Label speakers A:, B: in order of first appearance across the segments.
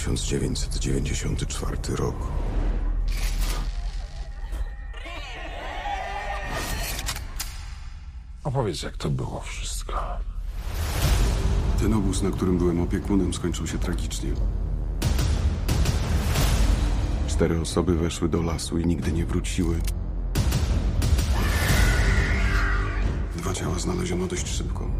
A: 1994 rok.
B: Opowiedz, jak to było wszystko.
A: Ten obóz, na którym byłem opiekunem, skończył się tragicznie. Cztery osoby weszły do lasu i nigdy nie wróciły. Dwa ciała znaleziono dość szybko.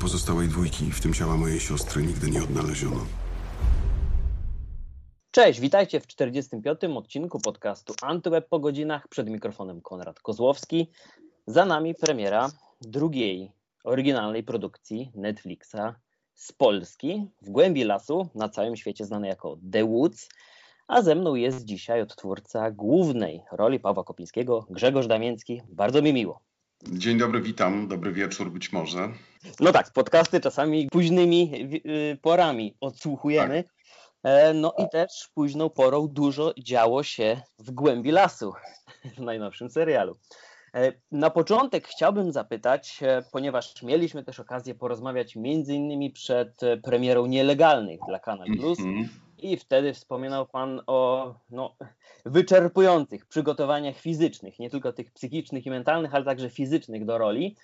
A: Pozostałej dwójki, w tym ciała mojej siostry, nigdy nie odnaleziono.
C: Cześć, witajcie w 45. odcinku podcastu Antyweb po godzinach. Przed mikrofonem Konrad Kozłowski. Za nami premiera drugiej oryginalnej produkcji Netflixa z Polski, w głębi lasu, na całym świecie znany jako The Woods. A ze mną jest dzisiaj odtwórca głównej roli Pawła Kopińskiego, Grzegorz Damięcki. Bardzo mi miło.
A: Dzień dobry, witam. Dobry wieczór być może.
C: No tak, podcasty czasami późnymi y, porami odsłuchujemy. Tak. E, no i też późną porą dużo działo się w głębi lasu w najnowszym serialu. E, na początek chciałbym zapytać, e, ponieważ mieliśmy też okazję porozmawiać między innymi przed premierą nielegalnych dla Kanal Plus mm -hmm. i wtedy wspominał Pan o no, wyczerpujących przygotowaniach fizycznych, nie tylko tych psychicznych i mentalnych, ale także fizycznych do roli.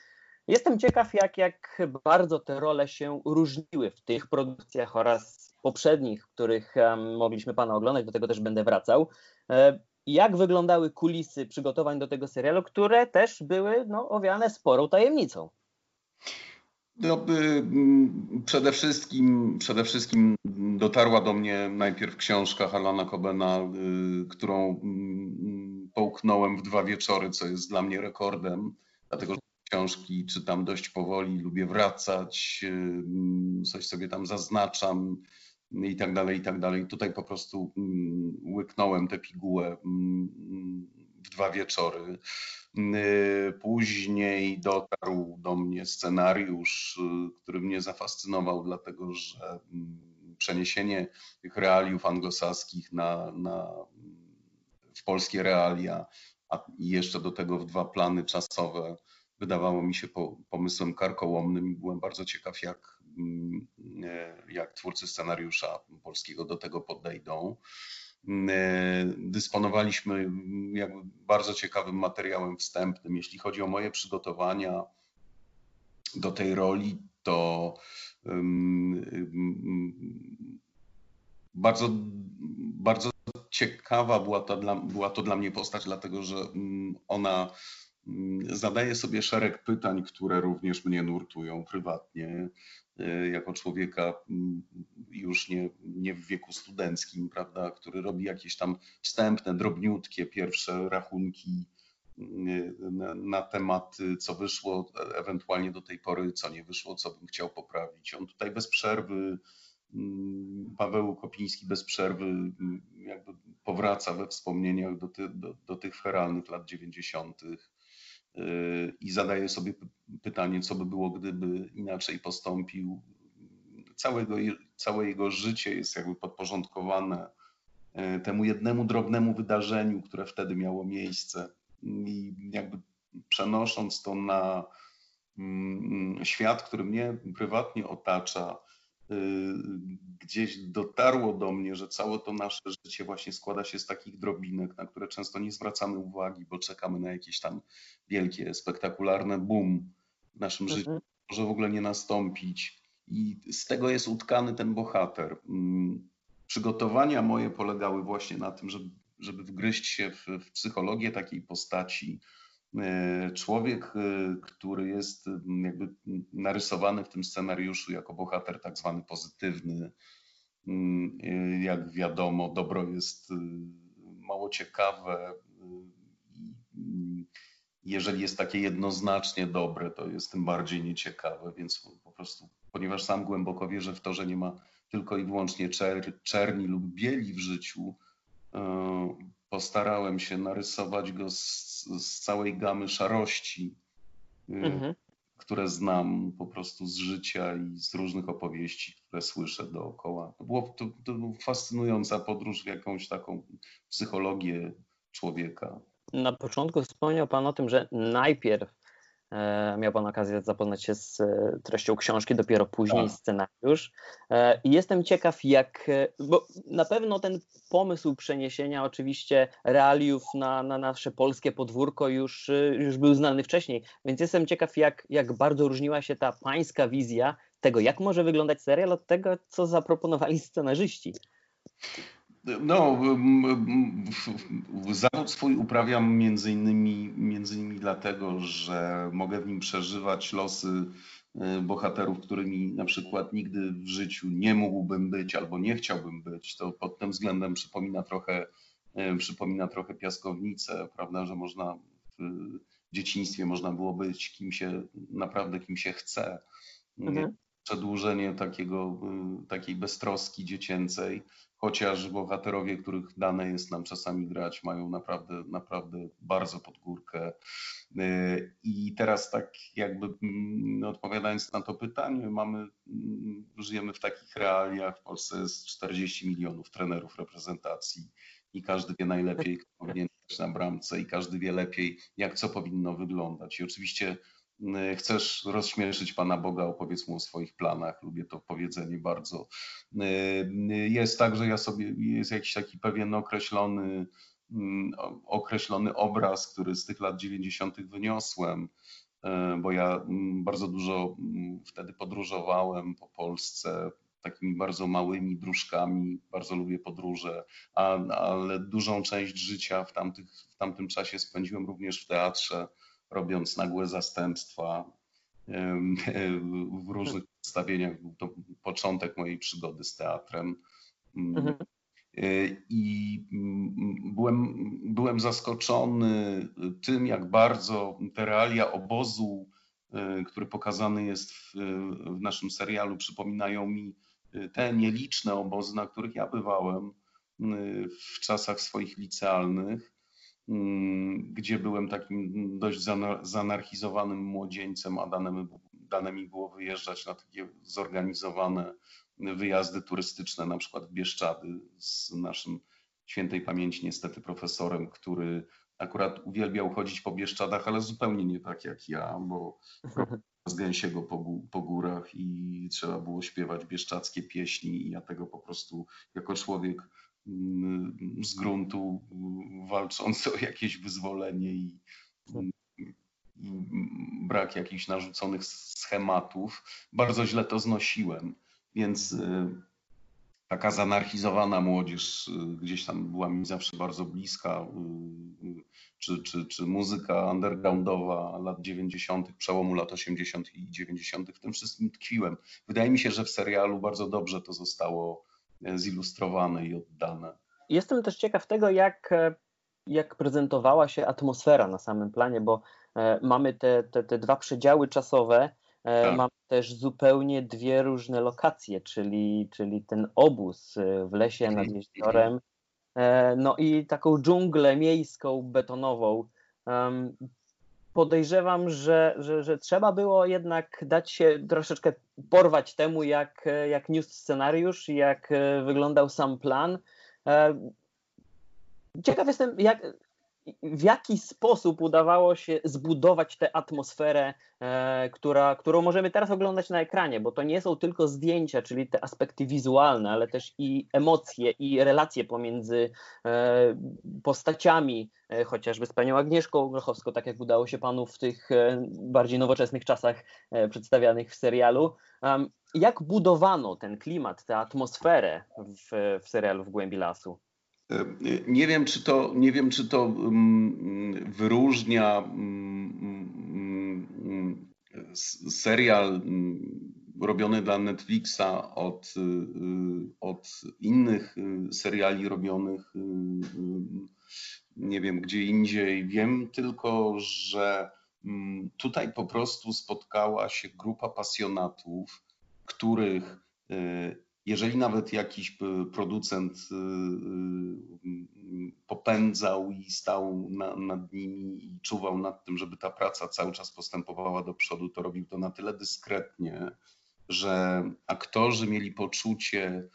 C: Jestem ciekaw, jak, jak bardzo te role się różniły w tych produkcjach oraz poprzednich, których mogliśmy Pana oglądać, do tego też będę wracał. E, jak wyglądały kulisy przygotowań do tego serialu, które też były no, owiane sporą tajemnicą?
A: No, przede, wszystkim, przede wszystkim dotarła do mnie najpierw książka Harlana Cobena, y, którą połknąłem w dwa wieczory, co jest dla mnie rekordem, dlatego że książki czytam dość powoli, lubię wracać, coś sobie tam zaznaczam i tak dalej, i tak dalej. Tutaj po prostu łyknąłem tę pigułę w dwa wieczory. Później dotarł do mnie scenariusz, który mnie zafascynował, dlatego że przeniesienie tych realiów anglosaskich na, na, w polskie realia, a jeszcze do tego w dwa plany czasowe, wydawało mi się po, pomysłem karkołomnym i byłem bardzo ciekaw, jak, mm, jak twórcy scenariusza polskiego do tego podejdą. Dysponowaliśmy jakby bardzo ciekawym materiałem wstępnym. Jeśli chodzi o moje przygotowania do tej roli, to bardzo, bardzo ciekawa była, ta dla, była to dla mnie postać, dlatego że ona zadaje sobie szereg pytań, które również mnie nurtują prywatnie, e, jako człowieka już nie, nie w wieku studenckim, prawda, który robi jakieś tam wstępne, drobniutkie pierwsze rachunki na, na temat, co wyszło, ewentualnie do tej pory, co nie wyszło, co bym chciał poprawić. On tutaj bez przerwy, mm, Paweł Kopiński bez przerwy mm, jakby powraca we wspomnieniach do, ty, do, do tych feralnych lat 90. Y, i zadaje sobie pytanie, co by było, gdyby inaczej postąpił. Całego, całe jego życie jest jakby podporządkowane y, temu jednemu drobnemu wydarzeniu, które wtedy miało miejsce i jakby przenosząc to na mm, świat, który mnie prywatnie otacza, gdzieś dotarło do mnie, że całe to nasze życie właśnie składa się z takich drobinek, na które często nie zwracamy uwagi, bo czekamy na jakieś tam wielkie, spektakularne boom w naszym mhm. życiu, może w ogóle nie nastąpić. I z tego jest utkany ten bohater. Mm, przygotowania moje polegały właśnie na tym, żeby żeby wgryźć się w, w psychologię takiej postaci. E, człowiek, e, który jest jakby narysowany w tym scenariuszu jako bohater tak zwany pozytywny, mm, e, jak wiadomo, dobro jest mało ciekawe. Jeżeli jest takie jednoznacznie dobre, to jest tym bardziej nieciekawe, więc po prostu, ponieważ sam głęboko wierzę w to, że nie ma tylko i wyłącznie czer, czerni lub bieli w życiu, postarałem się narysować go z, z całej gamy szarości, e, mhm. które znam po prostu z życia i z różnych opowieści, które słyszę dookoła. To, było, to, to była fascynująca podróż w jakąś taką psychologię człowieka.
C: Na początku wspomniał Pan o tym, że najpierw miał Pan okazję zapoznać się z e, treścią książki, dopiero później tak. scenariusz. E, I jestem ciekaw, jak, bo na pewno ten pomysł przeniesienia oczywiście realiów na, na nasze polskie podwórko już, już był znany wcześniej, więc jestem ciekaw, jak, jak bardzo różniła się ta pańska wizja tego, jak może wyglądać serial od tego, co zaproponowali scenarzyści.
A: No, zawód swój uprawiam między innymi, między innymi dlatego, że mogę w nim przeżywać losy y, bohaterów, którymi na przykład nigdy w życiu nie mógłbym być albo nie chciałbym być. To pod tym względem przypomina trochę, y, przypomina trochę piaskownicę, prawda, że można w dzieciństwie można było być kim się, naprawdę kim się chce. Mhm. Przedłużenie takiego, y, takiej beztroski dziecięcej chociaż bohaterowie, których dane jest nam czasami grać, mają naprawdę, naprawdę bardzo pod górkę. Y, I teraz tak jakby mm, odpowiadając na to pytanie, mamy, mm, żyjemy w takich realiach, w Polsce jest 40 milionów trenerów reprezentacji i każdy wie najlepiej, kto powinien być na bramce i każdy wie lepiej, jak co powinno wyglądać. I oczywiście chcesz rozśmieszyć Pana Boga, opowiedz mu o swoich planach. Lubię to powiedzenie bardzo. Y, y, jest tak, że ja sobie, jest jakiś taki pewien określony, mm, określony obraz, który z tych lat 90. wyniosłem, bo ja mm, bardzo dużo mm, wtedy podróżowałem po Polsce, takimi bardzo małymi dróżkami, bardzo lubię podróże, a, ale dużą część życia w, tamtych, w tamtym czasie spędziłem również w teatrze robiąc nagłe zastępstwa w różnych przedstawieniach. Był to początek mojej przygody z teatrem. Mm. Mhm. Y, I mm, byłem, byłem zaskoczony tym, jak bardzo te realia obozu, y, który pokazany jest w, w naszym serialu, przypominają mi y, te nieliczne obozy, na których ja bywałem w czasach swoich licealnych. Mm, gdzie byłem takim dość zanarchizowanym młodzieńcem, a dane, dane mi było wyjeżdżać na takie zorganizowane wyjazdy turystyczne, na przykład w Bieszczady z naszym świętej pamięci niestety profesorem, który akurat uwielbiał chodzić po Bieszczadach, ale zupełnie nie tak jak ja, bo z gęsiego po, po górach i trzeba było śpiewać bieszczackie pieśni i ja tego po prostu jako człowiek z gruntu walczący o jakieś wyzwolenie i, i, brak jakichś narzuconych schematów. Bardzo źle to znosiłem, więc y, taka zanarchizowana młodzież y, gdzieś tam była mi zawsze bardzo bliska, y, czy, czy, czy muzyka undergroundowa lat 90., przełomu lat 80. i 90. w tym wszystkim tkwiłem. Wydaje mi się, że w serialu bardzo dobrze to zostało zilustrowane i oddane.
C: Jestem też ciekaw tego, jak, e, jak prezentowała się atmosfera na samym planie, bo e, mamy te, te, te dwa przedziały czasowe, e, tak. mamy też zupełnie dwie różne lokacje, czyli, czyli ten obóz w lesie nad jeziorem, no i taką dżunglę miejską, betonową podejrzewam, że, że, że trzeba było jednak dać się troszeczkę porwać temu, jak, jak niósł scenariusz, jak e, wyglądał sam plan. E, ciekaw jestem, jak, w jaki sposób udawało się zbudować tę atmosferę, e, która, którą możemy teraz oglądać na ekranie, bo to nie są tylko zdjęcia, czyli te aspekty wizualne, ale też i emocje, i relacje pomiędzy e, postaciami, e, chociażby z panią Agnieszką Grochowską, tak jak udało się panu w tych e, bardziej nowoczesnych czasach e, przedstawianych w serialu. jak budowano ten klimat, tę atmosferę w, w serialu W głębi lasu?
A: Nie wiem, czy to, nie wiem, czy to mm, wyróżnia mm, mm, serial robiony dla Netflixa od, y, od innych y, seriali robionych y, nie wiem gdzie indziej. Wiem tylko, że tutaj po prostu spotkała się grupa pasjonatów, których jeżeli nawet jakiś producent y, y, popędzał i stał na, nad nimi i czuwał nad tym, żeby ta praca cały czas postępowała do przodu, to robił to na tyle dyskretnie, że aktorzy mieli poczucie,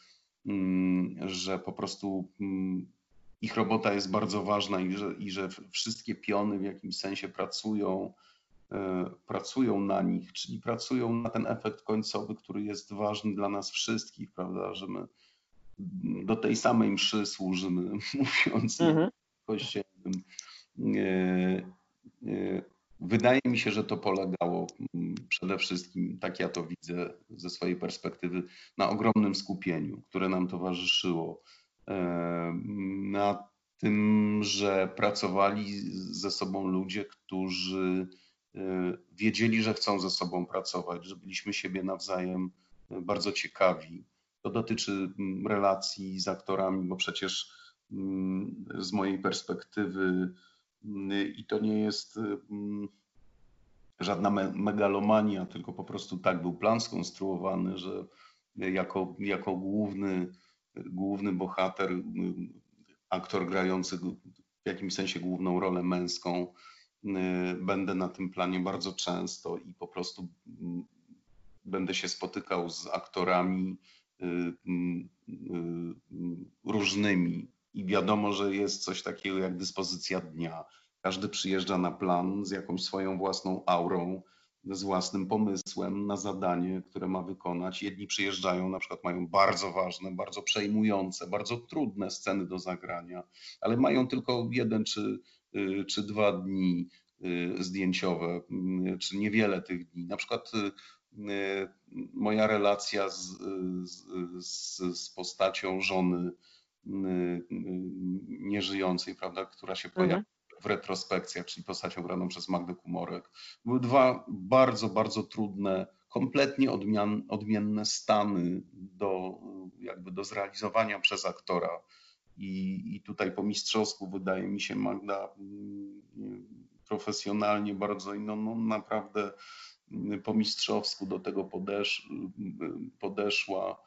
A: mm, że po prostu mm, ich robota jest bardzo ważna i że, i że wszystkie piony w jakimś sensie pracują pracują na nich, czyli pracują na ten efekt końcowy, który jest ważny dla nas wszystkich, prawda, że my do tej samej mszy służymy, mówiąc mhm. kościelnym. Wydaje mi się, że to polegało mm, przede wszystkim, tak ja to widzę ze swojej perspektywy, na ogromnym skupieniu, które nam towarzyszyło. Na tym, że pracowali ze sobą ludzie, którzy e, wiedzieli, że chcą ze sobą pracować, że byliśmy siebie nawzajem bardzo ciekawi. To dotyczy mm, relacji z aktorami, bo przecież mm, z mojej perspektywy i to nie jest żadna megalomania, tylko po prostu tak był plan skonstruowany, że jako, jako główny, główny bohater, aktor grający w jakimś sensie główną rolę męską, będę na tym planie bardzo często i po prostu będę się spotykał z aktorami różnymi i wiadomo, że jest coś takiego jak dyspozycja dnia. Każdy przyjeżdża na plan z jakąś swoją własną aurą, z własnym pomysłem na zadanie, które ma wykonać. Jedni przyjeżdżają, na przykład mają bardzo ważne, bardzo przejmujące, bardzo trudne sceny do zagrania, ale mają tylko jeden czy, y, czy dwa dni y, zdjęciowe, y, czy niewiele tych dni. Na przykład moja relacja z, z, z postacią żony nieżyjącej, prawda, która się pojawia mhm. W retrospekcjach, czyli postacią graną przez Magdę Kumorek. Były dwa bardzo, bardzo trudne, kompletnie odmian, odmienne stany do, jakby do zrealizowania przez aktora. I, I tutaj po mistrzowsku wydaje mi się Magda profesjonalnie bardzo, no, no naprawdę po mistrzowsku do tego podesz, podeszła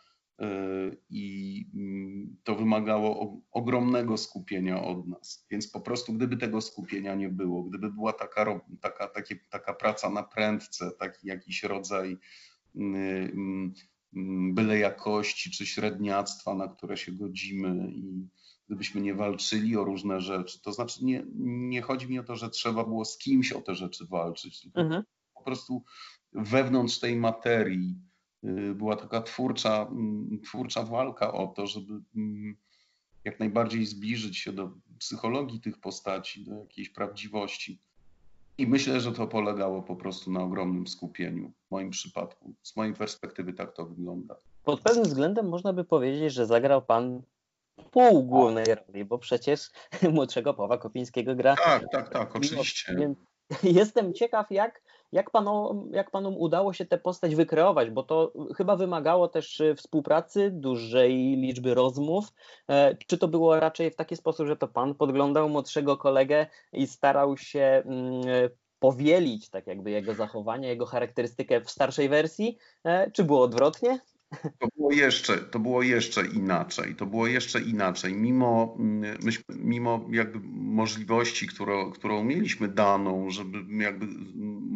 A: i mm, to wymagało ogromnego skupienia od nas. Więc po prostu, gdyby tego skupienia nie było, gdyby była taka, taka, takie, taka praca na prędce, taki jakiś rodzaj mm, mm, byle jakości czy średniactwa, na które się godzimy i gdybyśmy nie walczyli o różne rzeczy, to znaczy nie, nie chodzi mi o to, że trzeba było z kimś o te rzeczy walczyć, tylko mhm. po prostu wewnątrz tej materii była taka twórcza, mm, twórcza walka o to, żeby mm, jak najbardziej zbliżyć się do psychologii tych postaci, do jakiejś prawdziwości. I myślę, że to polegało po prostu na ogromnym skupieniu w moim przypadku. Z mojej perspektywy tak to wygląda.
C: Pod pewnym względem można by powiedzieć, że zagrał pan pół głównej roli, bo przecież młodszego Pawła Kopińskiego gra.
A: Tak, tak, tak, oczywiście.
C: Jestem ciekaw, jak jak panom, jak panom udało się tę postać wykreować? Bo to chyba wymagało też y, współpracy, dużej liczby rozmów. E, czy to było raczej w taki sposób, że to pan podglądał młodszego kolegę i starał się mm, powielić tak jakby jego zachowanie, jego charakterystykę w starszej wersji? E, czy było odwrotnie?
A: To było jeszcze, to było jeszcze inaczej. To było jeszcze inaczej. Mimo, myśmy, mimo jakby możliwości, którą, którą mieliśmy daną, żeby jakby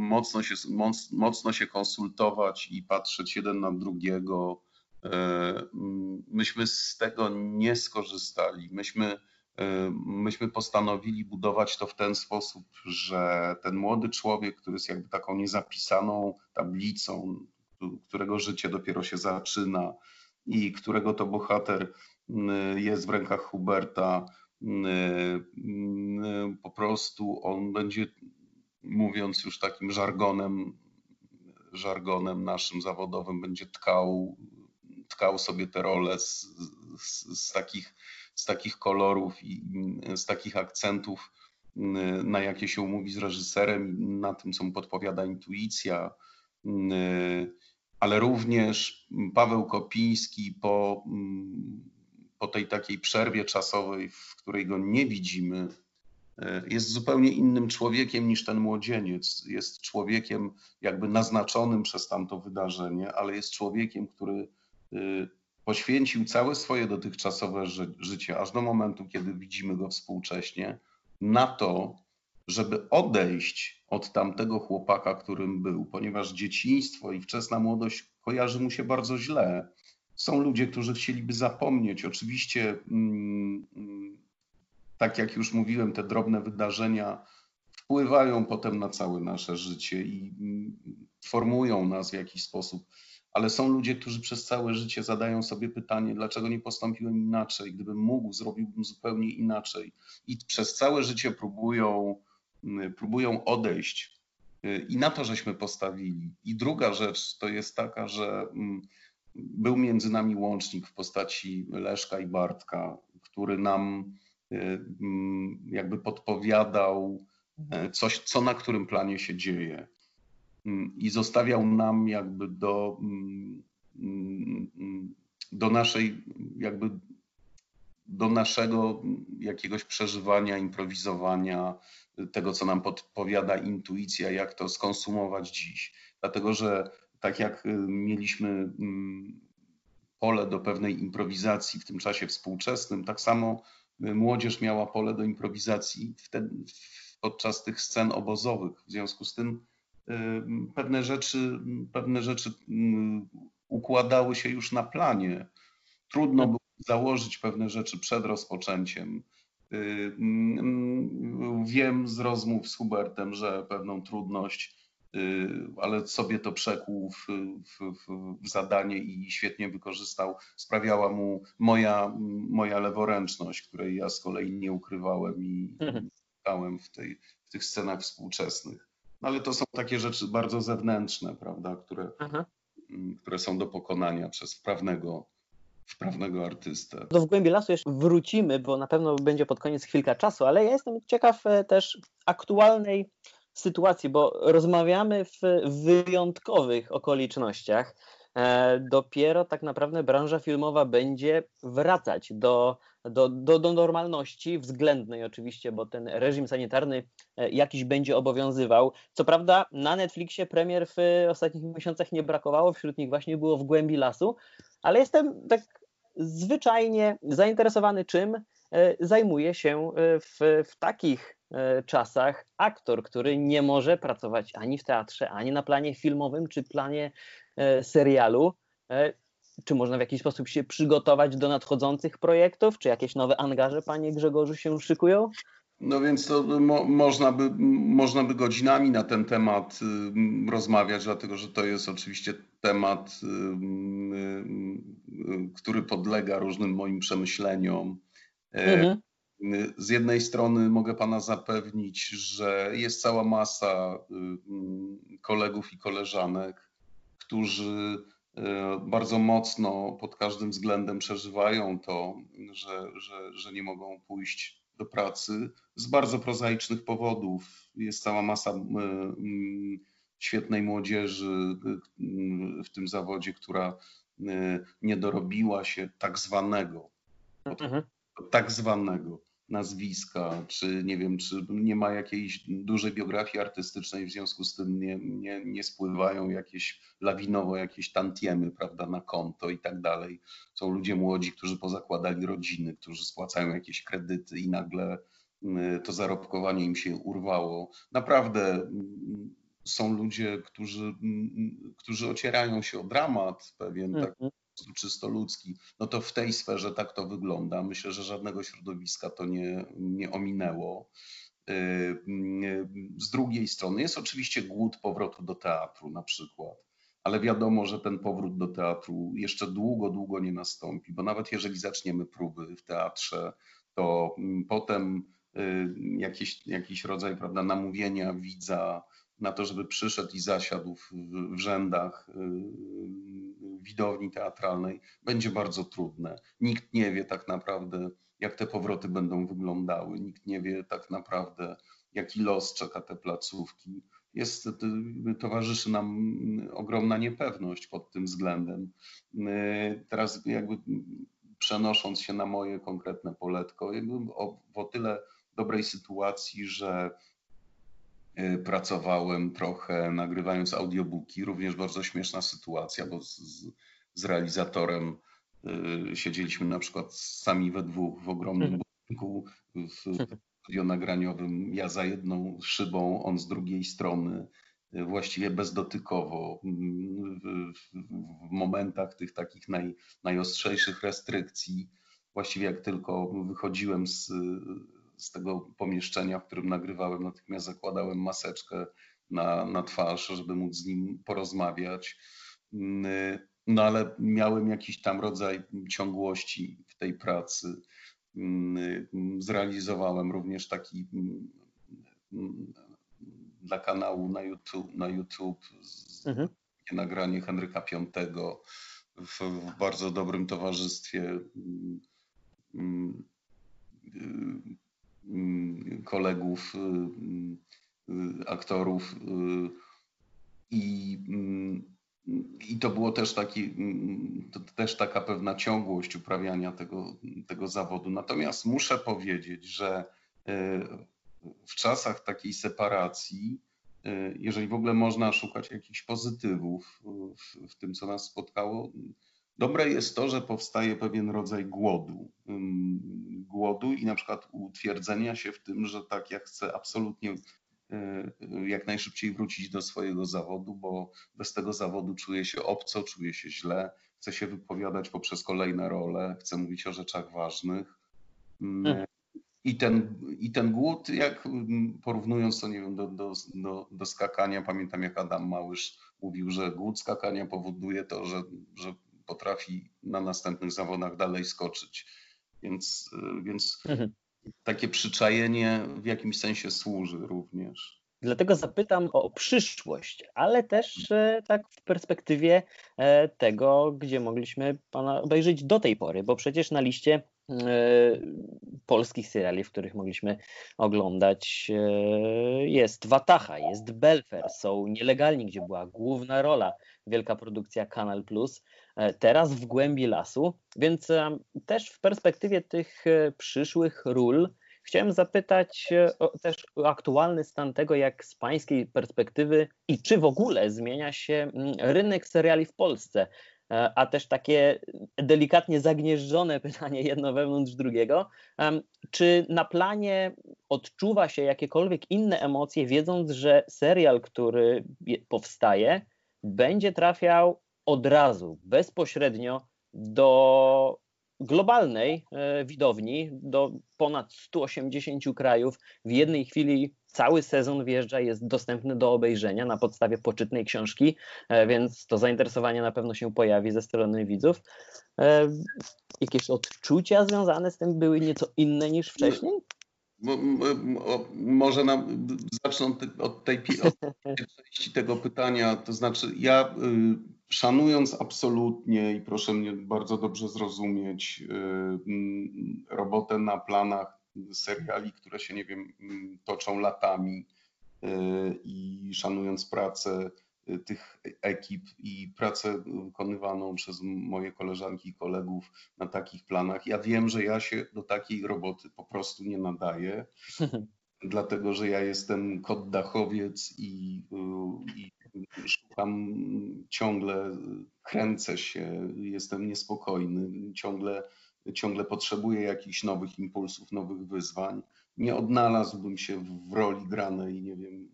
A: mocno się, moc, mocno się konsultować i patrzeć jeden na drugiego, e, myśmy z tego nie skorzystali. Myśmy, e, myśmy postanowili budować to w ten sposób, że ten młody człowiek, który jest jakby taką niezapisaną tablicą, którego życie dopiero się zaczyna i którego to bohater jest w rękach Huberta, po prostu on będzie, mówiąc już takim żargonem, żargonem naszym zawodowym, będzie tkał, tkał sobie te role z, z, z takich, z takich kolorów i z takich akcentów, na jakie się umówi z reżyserem, na tym, co mu podpowiada intuicja. Ale również Paweł Kopiński po, po tej takiej przerwie czasowej, w której go nie widzimy, jest zupełnie innym człowiekiem niż ten młodzieniec. Jest człowiekiem jakby naznaczonym przez tamto wydarzenie, ale jest człowiekiem, który e, poświęcił całe swoje dotychczasowe ży życie, aż do momentu, kiedy widzimy go współcześnie, na to, żeby odejść od tamtego chłopaka, którym był, ponieważ dzieciństwo i wczesna młodość kojarzy mu się bardzo źle. Są ludzie, którzy chcieliby zapomnieć. Oczywiście, mm, mm, tak jak już mówiłem, te drobne wydarzenia wpływają potem na całe nasze życie i mm, formują nas w jakiś sposób. Ale są ludzie, którzy przez całe życie zadają sobie pytanie, dlaczego nie postąpiłem inaczej? Gdybym mógł, zrobiłbym zupełnie inaczej. I przez całe życie próbują, mm, próbują odejść. Y, I na to żeśmy postawili. I druga rzecz to jest taka, że mm, był między nami łącznik w postaci Leszka i Bartka, który nam jakby podpowiadał e, coś, co na którym planie się dzieje. Mm, I zostawiał nam jakby do, mm, do naszej, jakby do naszego jakiegoś przeżywania, improwizowania, tego, co nam podpowiada intuicja, jak to skonsumować dziś. Dlatego, że tak jak y, mieliśmy mm, pole do pewnej improwizacji w tym czasie współczesnym, tak samo y, młodzież miała pole do improwizacji wtedy, podczas tych scen obozowych. W związku z tym y, pewne rzeczy, pewne rzeczy układały się już na planie. Trudno było założyć pewne rzeczy przed rozpoczęciem. Wiem z rozmów z Hubertem, że pewną trudność Y, ale sobie to przekuł w, w, w, zadanie i świetnie wykorzystał. Sprawiała mu moja, moja leworęczność, której ja z kolei nie ukrywałem i szukałem mhm. w, tej, w tych scenach współczesnych. No ale to są takie rzeczy bardzo zewnętrzne, prawda, które, mm, które są do pokonania przez wprawnego, wprawnego artystę.
C: Do w głębi lasu jeszcze wrócimy, bo na pewno będzie pod koniec chwilka czasu, ale ja jestem ciekaw e, też aktualnej sytuacji, bo rozmawiamy w wyjątkowych okolicznościach. E, dopiero tak naprawdę branża filmowa będzie wracać do, do, do, do normalności względnej oczywiście, bo ten reżim sanitarny e, jakiś będzie obowiązywał. Co prawda na Netflixie premier w ostatnich miesiącach nie brakowało, wśród nich właśnie było w głębi lasu, ale jestem tak zwyczajnie zainteresowany czym e, zajmuje się w, w takich czasach aktor, który nie może pracować ani w teatrze, ani na planie filmowym, czy planie e, serialu. E, czy można w jakiś sposób się przygotować do nadchodzących projektów? Czy jakieś nowe angaże, panie Grzegorzu, się szykują?
A: No więc to mo można, by, można by godzinami na ten temat y, rozmawiać, dlatego że to jest oczywiście temat, y, y, który podlega różnym moim przemyśleniom. Mhm. Z jednej strony mogę Pana zapewnić, że jest cała masa y, kolegów i koleżanek, którzy y, bardzo mocno pod każdym względem przeżywają to, że, że, że nie mogą pójść do pracy z bardzo prozaicznych powodów. Jest cała masa y, świetnej młodzieży w tym zawodzie, która nie dorobiła się tak zwanego, mhm. tak zwanego nazwiska, czy nie wiem, czy nie ma jakiejś dużej biografii artystycznej, w związku z tym nie, nie, nie spływają jakieś lawinowo jakieś tantiemy, prawda, na konto i tak dalej. Są ludzie młodzi, którzy pozakładali rodziny, którzy spłacają jakieś kredyty i nagle mm, to zarobkowanie im się urwało. Naprawdę mm, są ludzie, którzy, mm, którzy ocierają się o dramat pewien, tak, czysto ludzki, no to w tej sferze tak to wygląda. Myślę, że żadnego środowiska to nie, nie ominęło. Y, y, z drugiej strony jest oczywiście głód powrotu do teatru na przykład, ale wiadomo, że ten powrót do teatru jeszcze długo, długo nie nastąpi, bo nawet jeżeli zaczniemy próby w teatrze, to mm, potem y, jakiś, jakiś rodzaj prawda, namówienia widza na to, żeby przyszedł i zasiadł w, w rzędach widowni teatralnej będzie bardzo trudne. Nikt nie wie tak naprawdę, jak te powroty będą wyglądały. Nikt nie wie tak naprawdę, jaki los czeka te placówki. Jest, towarzyszy nam ogromna niepewność pod tym względem. Teraz jakby przenosząc się na moje konkretne poletko, jakby o, o tyle dobrej sytuacji, że Y, pracowałem trochę nagrywając audiobooki, również bardzo śmieszna sytuacja, bo z, z realizatorem y, siedzieliśmy na przykład sami we dwóch w ogromnym mhm. budynku w studio nagraniowym, ja za jedną szybą, on z drugiej strony, y, właściwie bezdotykowo, w, w, w momentach tych takich naj, najostrzejszych restrykcji, właściwie jak tylko wychodziłem z, z tego pomieszczenia, w którym nagrywałem, natychmiast zakładałem maseczkę na, na twarz, żeby móc z nim porozmawiać. Mm, no ale miałem jakiś tam rodzaj ciągłości w tej pracy. Mm, zrealizowałem również taki dla kanału na YouTube, na YouTube mhm. nagranie Henryka V w, w bardzo dobrym towarzystwie kolegów, aktorów i, i to było też taki, to też taka pewna ciągłość uprawiania tego, tego zawodu. Natomiast muszę powiedzieć, że e, w czasach takiej separacji, e, jeżeli w ogóle można szukać jakichś pozytywów w, w tym, co nas spotkało, Dobre jest to, że powstaje pewien rodzaj głodu. Głodu i na przykład utwierdzenia się w tym, że tak, ja chcę absolutnie e, jak najszybciej wrócić do swojego zawodu, bo bez tego zawodu czuję się obco, czuję się źle, chcę się wypowiadać poprzez kolejne role, chcę mówić o rzeczach ważnych. Hmm. I ten, I ten głód, jak porównując to, nie wiem, do, do, do, do skakania, pamiętam jak Adam Małysz mówił, że głód skakania powoduje to, że, że potrafi na następnych zawodach dalej skoczyć. Więc, y, więc mhm. takie przyczajenie w jakimś sensie służy również.
C: Dlatego zapytam o przyszłość, ale też e, tak w perspektywie e, tego, gdzie mogliśmy Pana obejrzeć do tej pory, bo przecież na liście e, polskich seriali, w których mogliśmy oglądać jest Watacha, jest Belfer, są Nielegalni, gdzie była główna rola, wielka produkcja Kanal Plus, teraz w głębi lasu, więc też w perspektywie tych przyszłych ról Chciałem zapytać e, o, też o aktualny stan tego, jak z Pańskiej perspektywy i czy w ogóle zmienia się rynek seriali w Polsce. E, a też takie delikatnie zagnieżdżone pytanie jedno wewnątrz drugiego. Czy na planie odczuwa się jakiekolwiek inne emocje, wiedząc, że serial, który powstaje, będzie trafiał od razu, bezpośrednio do globalnej e, widowni do ponad 180 krajów. W jednej chwili cały sezon wjeżdża, jest dostępny do obejrzenia na podstawie poczytnej książki, e, więc to zainteresowanie na pewno się pojawi ze strony widzów. E, jakieś odczucia związane z tym były nieco inne niż wcześniej?
A: Może nam, zacznę od tej, od tej części tego pytania. To znaczy, ja y, Szanując absolutnie i proszę mnie bardzo dobrze zrozumieć, y, mm, robotę na planach seriali, które się, nie wiem, mm, toczą latami y, i szanując pracę tych ekip i pracę wykonywaną przez moje koleżanki i kolegów na takich planach, ja wiem, że ja się do takiej roboty po prostu nie nadaję. dlatego że ja jestem kot dachowiec i, i szukam ciągle, kręcę się, jestem niespokojny, ciągle, ciągle potrzebuję jakichś nowych impulsów, nowych wyzwań. Nie odnalazłbym się w roli granej, nie wiem,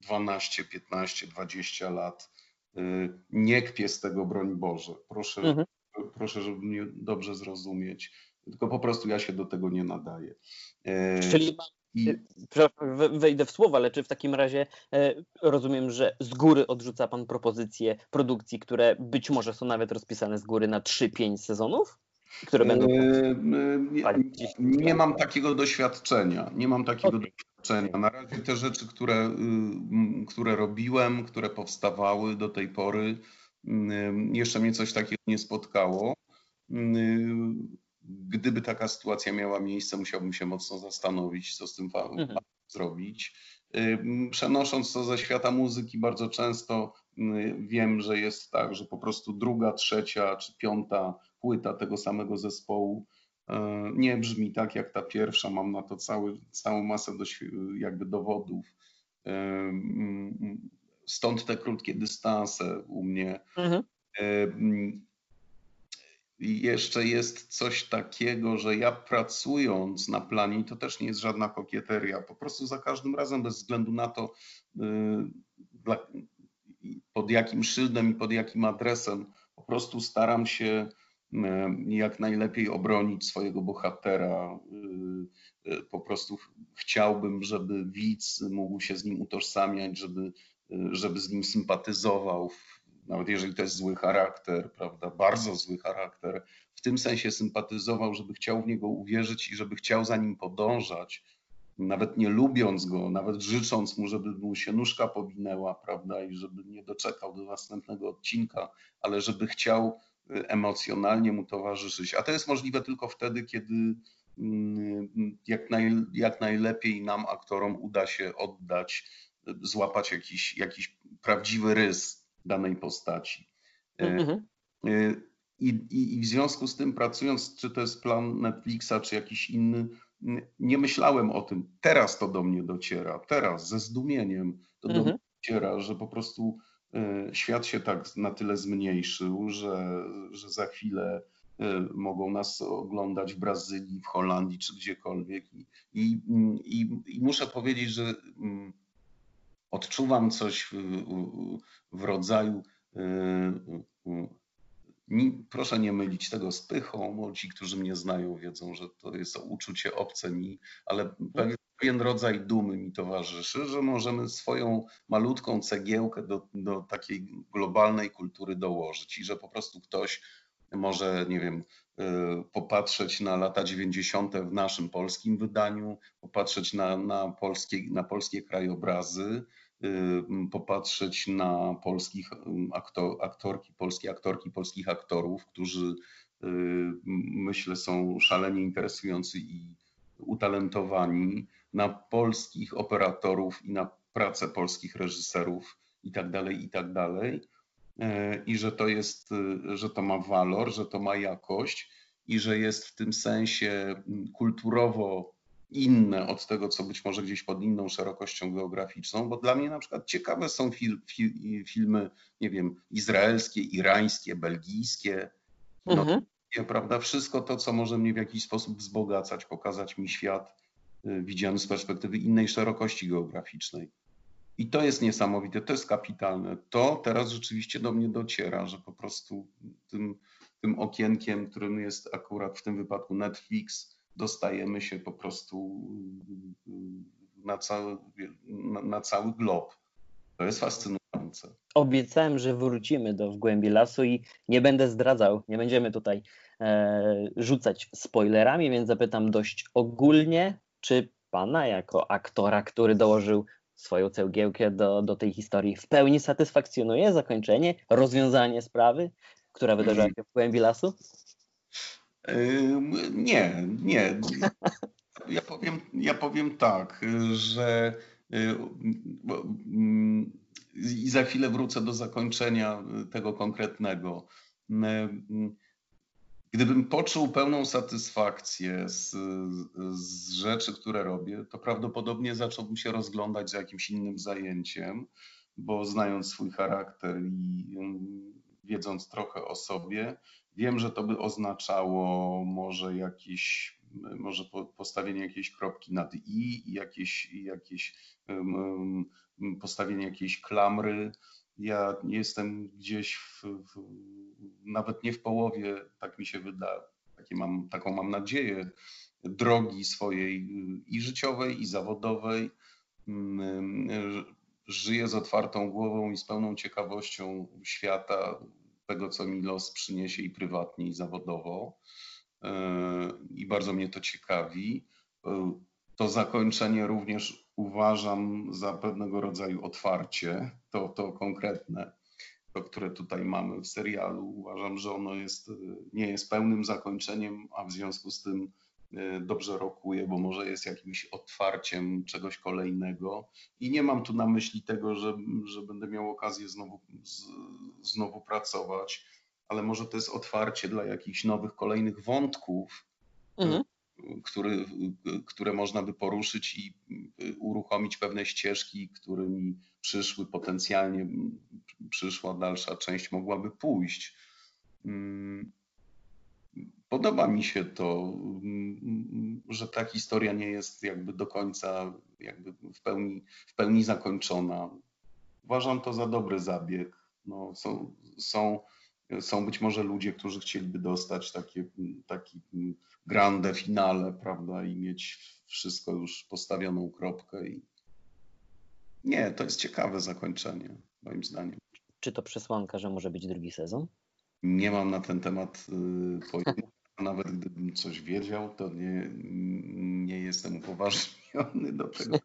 A: 12, 15, 20 lat. Nie kpię z tego, broń Boże. Proszę, mhm. proszę, żeby mnie dobrze zrozumieć. Tylko po prostu ja się do tego nie nadaję.
C: Czyli i... Wejdę w słowo, ale czy w takim razie e, rozumiem, że z góry odrzuca Pan propozycje produkcji, które być może są nawet rozpisane z góry na 3-5 sezonów? Które będą.
A: Nie, nie mam takiego doświadczenia. Nie mam takiego okay. Na razie te rzeczy, które, y, które robiłem, które powstawały do tej pory, jeszcze mnie coś takiego nie spotkało gdyby taka sytuacja miała miejsce, musiałbym się mocno zastanowić, co z tym mhm. zrobić. Przenosząc to ze świata muzyki, bardzo często wiem, że jest tak, że po prostu druga, trzecia czy piąta płyta tego samego zespołu nie brzmi tak jak ta pierwsza. Mam na to cały, całą masę jakby dowodów. Stąd te krótkie dystanse u mnie. Mhm. I jeszcze jest coś takiego, że ja pracując na planie, to też nie jest żadna kokieteria, po prostu za każdym razem, bez względu na to, y, pod jakim szyldem i pod jakim adresem, po prostu staram się jak najlepiej obronić swojego bohatera. Po prostu chciałbym, żeby widz mógł się z nim utożsamiać, żeby, żeby z nim sympatyzował, nawet jeżeli to jest zły charakter, prawda, bardzo zły charakter, w tym sensie sympatyzował, żeby chciał w niego uwierzyć i żeby chciał za nim podążać, nawet nie lubiąc go, nawet życząc mu, żeby mu się nóżka powinęła, prawda, i żeby nie doczekał do następnego odcinka, ale żeby chciał emocjonalnie mu towarzyszyć. A to jest możliwe tylko wtedy, kiedy mm, jak, naj, jak najlepiej nam, aktorom, uda się oddać, złapać jakiś, jakiś prawdziwy rys danej postaci. Mhm. I, i, I w związku z tym, pracując, czy to jest plan Netflixa, czy jakiś inny, nie myślałem o tym. Teraz to do mnie dociera, teraz ze zdumieniem to mhm. do mnie dociera, że po prostu świat się tak na tyle zmniejszył, że, że za chwilę e, mogą nas oglądać w Brazylii, w Holandii czy gdziekolwiek. I, i, i, i muszę powiedzieć, że mm, odczuwam coś w, w rodzaju e, proszę nie mylić tego z pychą, bo ci, którzy mnie znają, wiedzą, że to jest uczucie obce mi, ale pewien, pewien rodzaj dumy mi towarzyszy, że możemy swoją malutką cegiełkę do, do takiej globalnej kultury dołożyć i że po prostu ktoś może, nie wiem, y, popatrzeć na lata 90. w naszym polskim wydaniu, popatrzeć na, na, polskie, na polskie krajobrazy, Y, popatrzeć na polskich aktor, aktorki, polskie aktorki, polskich aktorów, którzy y, myślę są szalenie interesujący i utalentowani, na polskich operatorów i na pracę polskich reżyserów i tak dalej, i tak dalej. Y, I że to jest, że to ma walor, że to ma jakość i że jest w tym sensie kulturowo inne od tego, co być może gdzieś pod inną szerokością geograficzną, bo dla mnie na przykład ciekawe są fil, fil, filmy, nie wiem, izraelskie, irańskie, belgijskie, no, mhm. prawda, wszystko to, co może mnie w jakiś sposób wzbogacać, pokazać mi świat widziany z perspektywy innej szerokości geograficznej. I to jest niesamowite, to jest kapitalne. To teraz rzeczywiście do mnie dociera, że po prostu tym, tym okienkiem, którym jest akurat w tym wypadku Netflix, dostajemy się po prostu na cały, na, na cały glob. To jest fascynujące.
C: Obiecałem, że wrócimy do w głębi lasu i nie będę zdradzał, nie będziemy tutaj e, rzucać spoilerami, więc zapytam dość ogólnie, czy pana jako aktora, który dołożył swoją cegiełkę do, do tej historii, w pełni satysfakcjonuje zakończenie, rozwiązanie sprawy, która wydarzyła się w głębi lasu?
A: Nie, nie. Ja powiem, ja powiem tak, że i za chwilę wrócę do zakończenia tego konkretnego. Gdybym poczuł pełną satysfakcję z, z rzeczy, które robię, to prawdopodobnie zacząłbym się rozglądać za jakimś innym zajęciem, bo znając swój charakter i wiedząc trochę o sobie, Wiem, że to by oznaczało może jakieś, może postawienie jakiejś kropki nad i, jakieś, jakieś postawienie jakiejś klamry. Ja jestem gdzieś w, w, nawet nie w połowie, tak mi się wyda, mam, taką mam nadzieję, drogi swojej i życiowej, i zawodowej. Żyję z otwartą głową i z pełną ciekawością świata, tego, co mi los przyniesie i prywatnie, i zawodowo. E, I bardzo mnie to ciekawi. To zakończenie również uważam za pewnego rodzaju otwarcie, to, to konkretne, które tutaj mamy w serialu. Uważam, że ono jest, nie jest pełnym zakończeniem, a w związku z tym E, dobrze rokuje, bo może jest jakimś otwarciem czegoś kolejnego. I nie mam tu na myśli tego, że, że będę miał okazję znowu, z, znowu pracować, ale może to jest otwarcie dla jakichś nowych, kolejnych wątków, mhm. Który, które można by poruszyć i uruchomić pewne ścieżki, którymi przyszły potencjalnie, przyszła dalsza część mogłaby pójść. Mm, podoba mi się to, że ta historia nie jest jakby do końca jakby w pełni, w pełni zakończona. Uważam to za dobry zabieg. No, są, są Są być może ludzie, którzy chcieliby dostać takie, taki grande finale, prawda, i mieć wszystko już postawioną kropkę. I... Nie, to jest ciekawe zakończenie, moim zdaniem.
C: Czy to przesłanka, że może być drugi sezon?
A: Nie mam na ten temat y, pojęcia. Nawet gdybym coś wiedział, to nie, nie jestem upoważniony do tego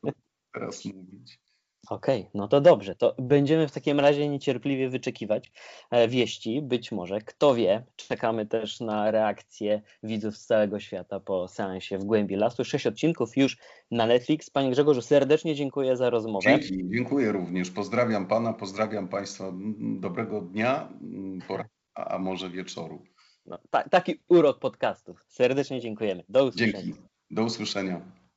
A: teraz mówić.
C: Okej, okay, no to dobrze. To będziemy w takim razie niecierpliwie wyczekiwać e, wieści. Być może, kto wie, czekamy też na reakcję widzów z całego świata po seansie w głębi lasu. Sześć odcinków już na Netflix. Panie Grzegorzu, serdecznie dziękuję za rozmowę.
A: Dzięki, dziękuję również. Pozdrawiam Pana, pozdrawiam Państwa. Dobrego dnia, a może wieczoru.
C: No, ta, taki urok podcastów. Serdecznie dziękujemy. Do usłyszenia.
A: Dzięki. Do usłyszenia.